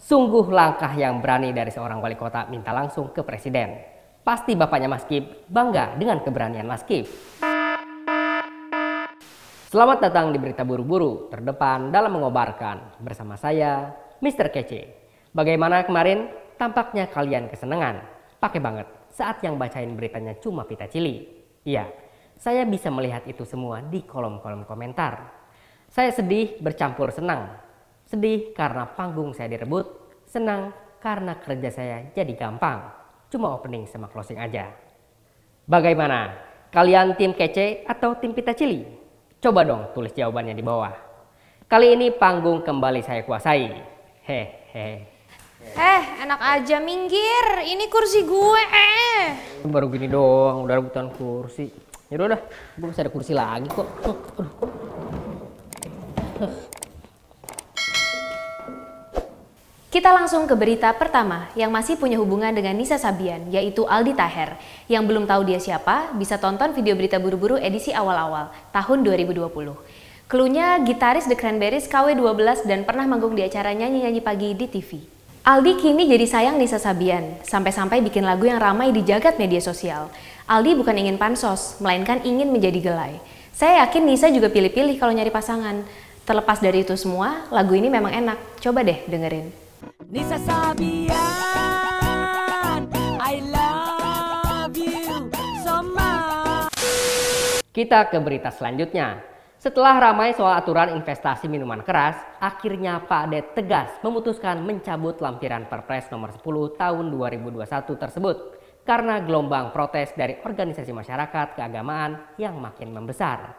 Sungguh langkah yang berani dari seorang wali kota minta langsung ke presiden. Pasti bapaknya Mas Kip bangga dengan keberanian Mas Kip. Selamat datang di Berita Buru-Buru, terdepan dalam mengobarkan. Bersama saya, Mr. Kece. Bagaimana kemarin? Tampaknya kalian kesenangan. Pakai banget saat yang bacain beritanya cuma Pita Cili. Iya, saya bisa melihat itu semua di kolom-kolom komentar. Saya sedih bercampur senang Sedih karena panggung saya direbut, senang karena kerja saya jadi gampang. Cuma opening sama closing aja. Bagaimana? Kalian tim kece atau tim pita cili? Coba dong tulis jawabannya di bawah. Kali ini panggung kembali saya kuasai. Hehe. Eh, enak aja minggir. Ini kursi gue. Eh. Baru gini doang, udah rebutan kursi. Ya udah, gue masih ada kursi lagi kok. Aduh. Kita langsung ke berita pertama yang masih punya hubungan dengan Nisa Sabian, yaitu Aldi Taher. Yang belum tahu dia siapa, bisa tonton video berita buru-buru edisi awal-awal, tahun 2020. Kelunya gitaris The Cranberries KW12 dan pernah manggung di acara nyanyi-nyanyi pagi di TV. Aldi kini jadi sayang Nisa Sabian, sampai-sampai bikin lagu yang ramai di jagat media sosial. Aldi bukan ingin pansos, melainkan ingin menjadi gelai. Saya yakin Nisa juga pilih-pilih kalau nyari pasangan. Terlepas dari itu semua, lagu ini memang enak. Coba deh dengerin. I love you so much Kita ke berita selanjutnya. Setelah ramai soal aturan investasi minuman keras, akhirnya Pak Det tegas memutuskan mencabut lampiran Perpres nomor 10 tahun 2021 tersebut karena gelombang protes dari organisasi masyarakat keagamaan yang makin membesar.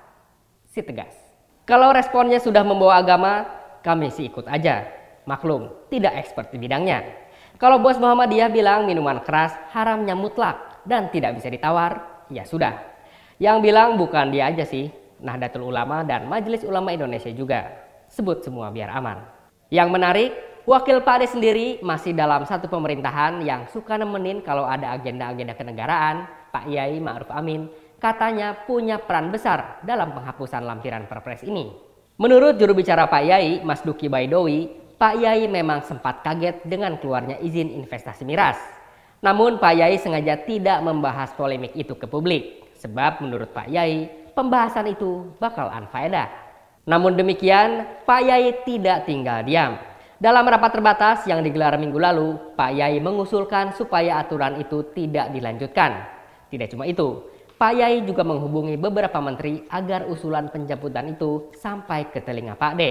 Si tegas. Kalau responnya sudah membawa agama, kami sih ikut aja. Maklum, tidak expert di bidangnya. Kalau bos Muhammadiyah bilang minuman keras haramnya mutlak dan tidak bisa ditawar, ya sudah. Yang bilang bukan dia aja sih, Nahdlatul Ulama dan Majelis Ulama Indonesia juga. Sebut semua biar aman. Yang menarik, Wakil Pak Ade sendiri masih dalam satu pemerintahan yang suka nemenin kalau ada agenda-agenda kenegaraan, Pak Yai Ma'ruf Amin katanya punya peran besar dalam penghapusan lampiran perpres ini. Menurut juru bicara Pak Yai, Mas Duki Baidowi, Pak Yai memang sempat kaget dengan keluarnya izin investasi miras. Namun Pak Yai sengaja tidak membahas polemik itu ke publik. Sebab menurut Pak Yai, pembahasan itu bakal unfaedah. Namun demikian, Pak Yai tidak tinggal diam. Dalam rapat terbatas yang digelar minggu lalu, Pak Yai mengusulkan supaya aturan itu tidak dilanjutkan. Tidak cuma itu, Pak Yai juga menghubungi beberapa menteri agar usulan penjemputan itu sampai ke telinga Pak D.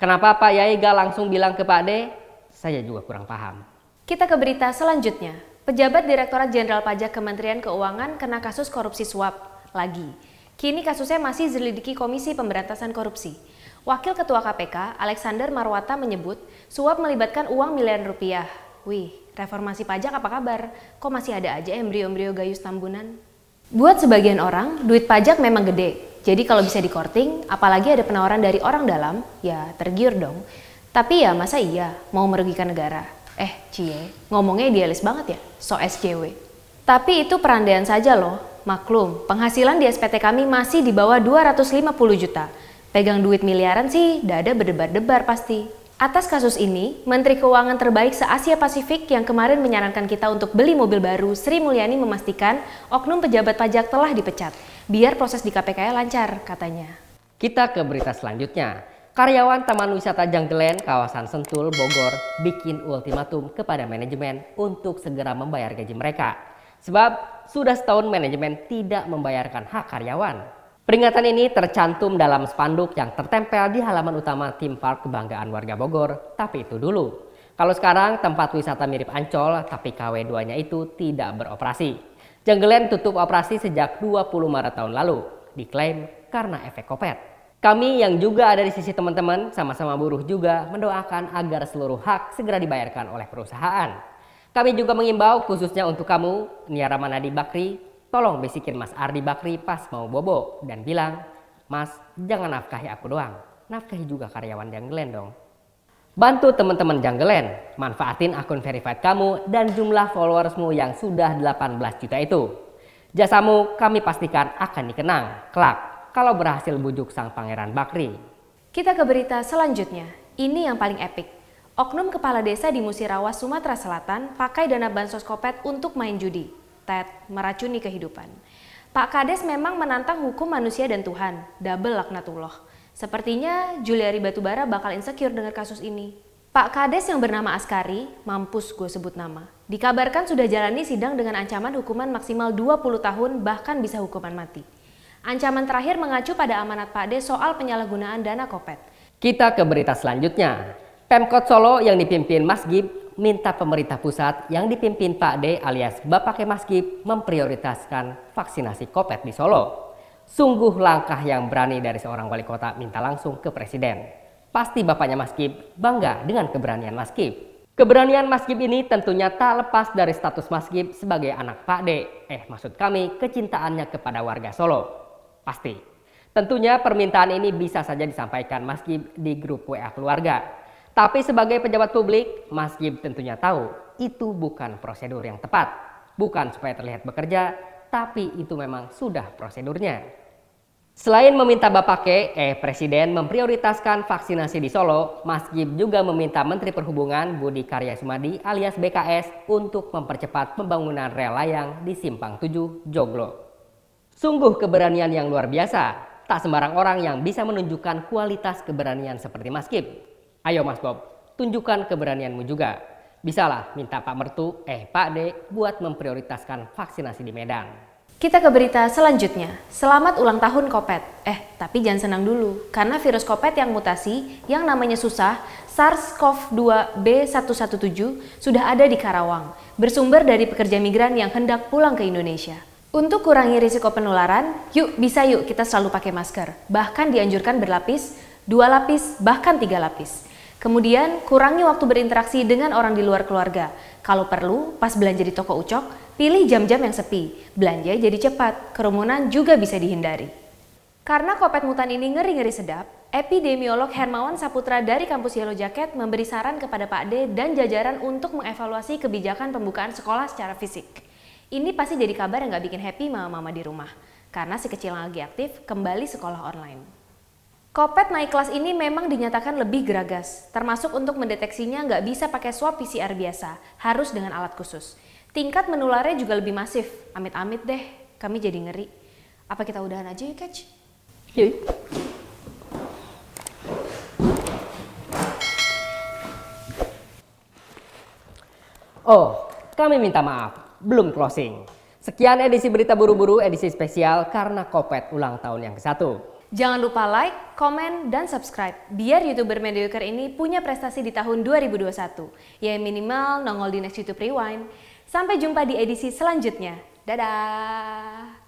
Kenapa Pak Yai gak langsung bilang ke Pak D? Saya juga kurang paham. Kita ke berita selanjutnya. Pejabat Direktorat Jenderal Pajak Kementerian Keuangan kena kasus korupsi suap lagi. Kini kasusnya masih zelidiki Komisi Pemberantasan Korupsi. Wakil Ketua KPK, Alexander Marwata menyebut suap melibatkan uang miliaran rupiah. Wih, reformasi pajak apa kabar? Kok masih ada aja embrio-embrio gayus tambunan? Buat sebagian orang, duit pajak memang gede, jadi kalau bisa di korting, apalagi ada penawaran dari orang dalam, ya tergiur dong. Tapi ya masa iya mau merugikan negara? Eh, cie, ngomongnya idealis banget ya, so SJW. Tapi itu perandaian saja loh, maklum, penghasilan di SPT kami masih di bawah 250 juta. Pegang duit miliaran sih, dada berdebar-debar pasti. Atas kasus ini, Menteri Keuangan terbaik se-Asia Pasifik yang kemarin menyarankan kita untuk beli mobil baru, Sri Mulyani memastikan oknum pejabat pajak telah dipecat, biar proses di KPK lancar, katanya. Kita ke berita selanjutnya. Karyawan Taman Wisata Janggelen, kawasan Sentul, Bogor, bikin ultimatum kepada manajemen untuk segera membayar gaji mereka. Sebab sudah setahun manajemen tidak membayarkan hak karyawan. Peringatan ini tercantum dalam spanduk yang tertempel di halaman utama tim park kebanggaan warga Bogor. Tapi itu dulu. Kalau sekarang tempat wisata mirip Ancol, tapi KW2-nya itu tidak beroperasi. Jenggelen tutup operasi sejak 20 Maret tahun lalu, diklaim karena efek kopet. Kami yang juga ada di sisi teman-teman, sama-sama buruh juga mendoakan agar seluruh hak segera dibayarkan oleh perusahaan. Kami juga mengimbau khususnya untuk kamu, Niara Manadi Bakri, Tolong bisikin Mas Ardi Bakri pas mau bobo dan bilang, Mas jangan nafkahi aku doang, nafkahi juga karyawan Janggelen dong. Bantu teman-teman Janggelen, manfaatin akun verified kamu dan jumlah followersmu yang sudah 18 juta itu. Jasamu kami pastikan akan dikenang, kelak, kalau berhasil bujuk sang pangeran Bakri. Kita ke berita selanjutnya, ini yang paling epic. Oknum kepala desa di Musirawas, Sumatera Selatan pakai dana bansos kopet untuk main judi. Ted meracuni kehidupan. Pak Kades memang menantang hukum manusia dan Tuhan, double laknatullah. Sepertinya Juliari Batubara bakal insecure dengan kasus ini. Pak Kades yang bernama Askari, mampus gue sebut nama, dikabarkan sudah jalani sidang dengan ancaman hukuman maksimal 20 tahun bahkan bisa hukuman mati. Ancaman terakhir mengacu pada amanat Pak Des soal penyalahgunaan dana kopet. Kita ke berita selanjutnya. Pemkot Solo yang dipimpin Mas Gib minta pemerintah pusat yang dipimpin Pak D alias Bapak Mas Gib memprioritaskan vaksinasi COVID di Solo. Sungguh langkah yang berani dari seorang wali kota minta langsung ke presiden. Pasti bapaknya Mas Gib bangga dengan keberanian Mas Gib. Keberanian Mas Gib ini tentunya tak lepas dari status Mas Gib sebagai anak Pak D. Eh maksud kami kecintaannya kepada warga Solo. Pasti. Tentunya permintaan ini bisa saja disampaikan Mas Gib di grup WA keluarga. Tapi sebagai pejabat publik, Mas Gib tentunya tahu itu bukan prosedur yang tepat. Bukan supaya terlihat bekerja, tapi itu memang sudah prosedurnya. Selain meminta Bapak Ke, eh Presiden memprioritaskan vaksinasi di Solo, Mas Gib juga meminta Menteri Perhubungan Budi Karya Sumadi alias BKS untuk mempercepat pembangunan rel layang di Simpang 7 Joglo. Sungguh keberanian yang luar biasa. Tak sembarang orang yang bisa menunjukkan kualitas keberanian seperti Mas Gib. Ayo Mas Bob, tunjukkan keberanianmu juga. Bisalah minta Pak Mertu, eh Pak D, buat memprioritaskan vaksinasi di Medan. Kita ke berita selanjutnya. Selamat ulang tahun Kopet. Eh, tapi jangan senang dulu, karena virus Kopet yang mutasi, yang namanya susah, SARS-CoV-2 B117, sudah ada di Karawang, bersumber dari pekerja migran yang hendak pulang ke Indonesia. Untuk kurangi risiko penularan, yuk bisa yuk kita selalu pakai masker. Bahkan dianjurkan berlapis, dua lapis, bahkan tiga lapis. Kemudian, kurangi waktu berinteraksi dengan orang di luar keluarga. Kalau perlu, pas belanja di toko ucok, pilih jam-jam yang sepi. Belanja jadi cepat, kerumunan juga bisa dihindari. Karena kopet mutan ini ngeri-ngeri sedap, epidemiolog Hermawan Saputra dari kampus Yellow Jacket memberi saran kepada Pak D dan jajaran untuk mengevaluasi kebijakan pembukaan sekolah secara fisik. Ini pasti jadi kabar yang gak bikin happy mama-mama di rumah, karena si kecil lagi aktif kembali sekolah online. Kopet naik kelas ini memang dinyatakan lebih geragas, termasuk untuk mendeteksinya nggak bisa pakai swab PCR biasa, harus dengan alat khusus. Tingkat menularnya juga lebih masif, amit-amit deh, kami jadi ngeri. Apa kita udahan aja yuk, Catch? Yuk. Oh, kami minta maaf, belum closing. Sekian edisi berita buru-buru edisi spesial karena Kopet ulang tahun yang ke-1. Jangan lupa like, komen, dan subscribe biar YouTuber mediocre ini punya prestasi di tahun 2021, ya minimal nongol di Next YouTube Rewind. Sampai jumpa di edisi selanjutnya. Dadah!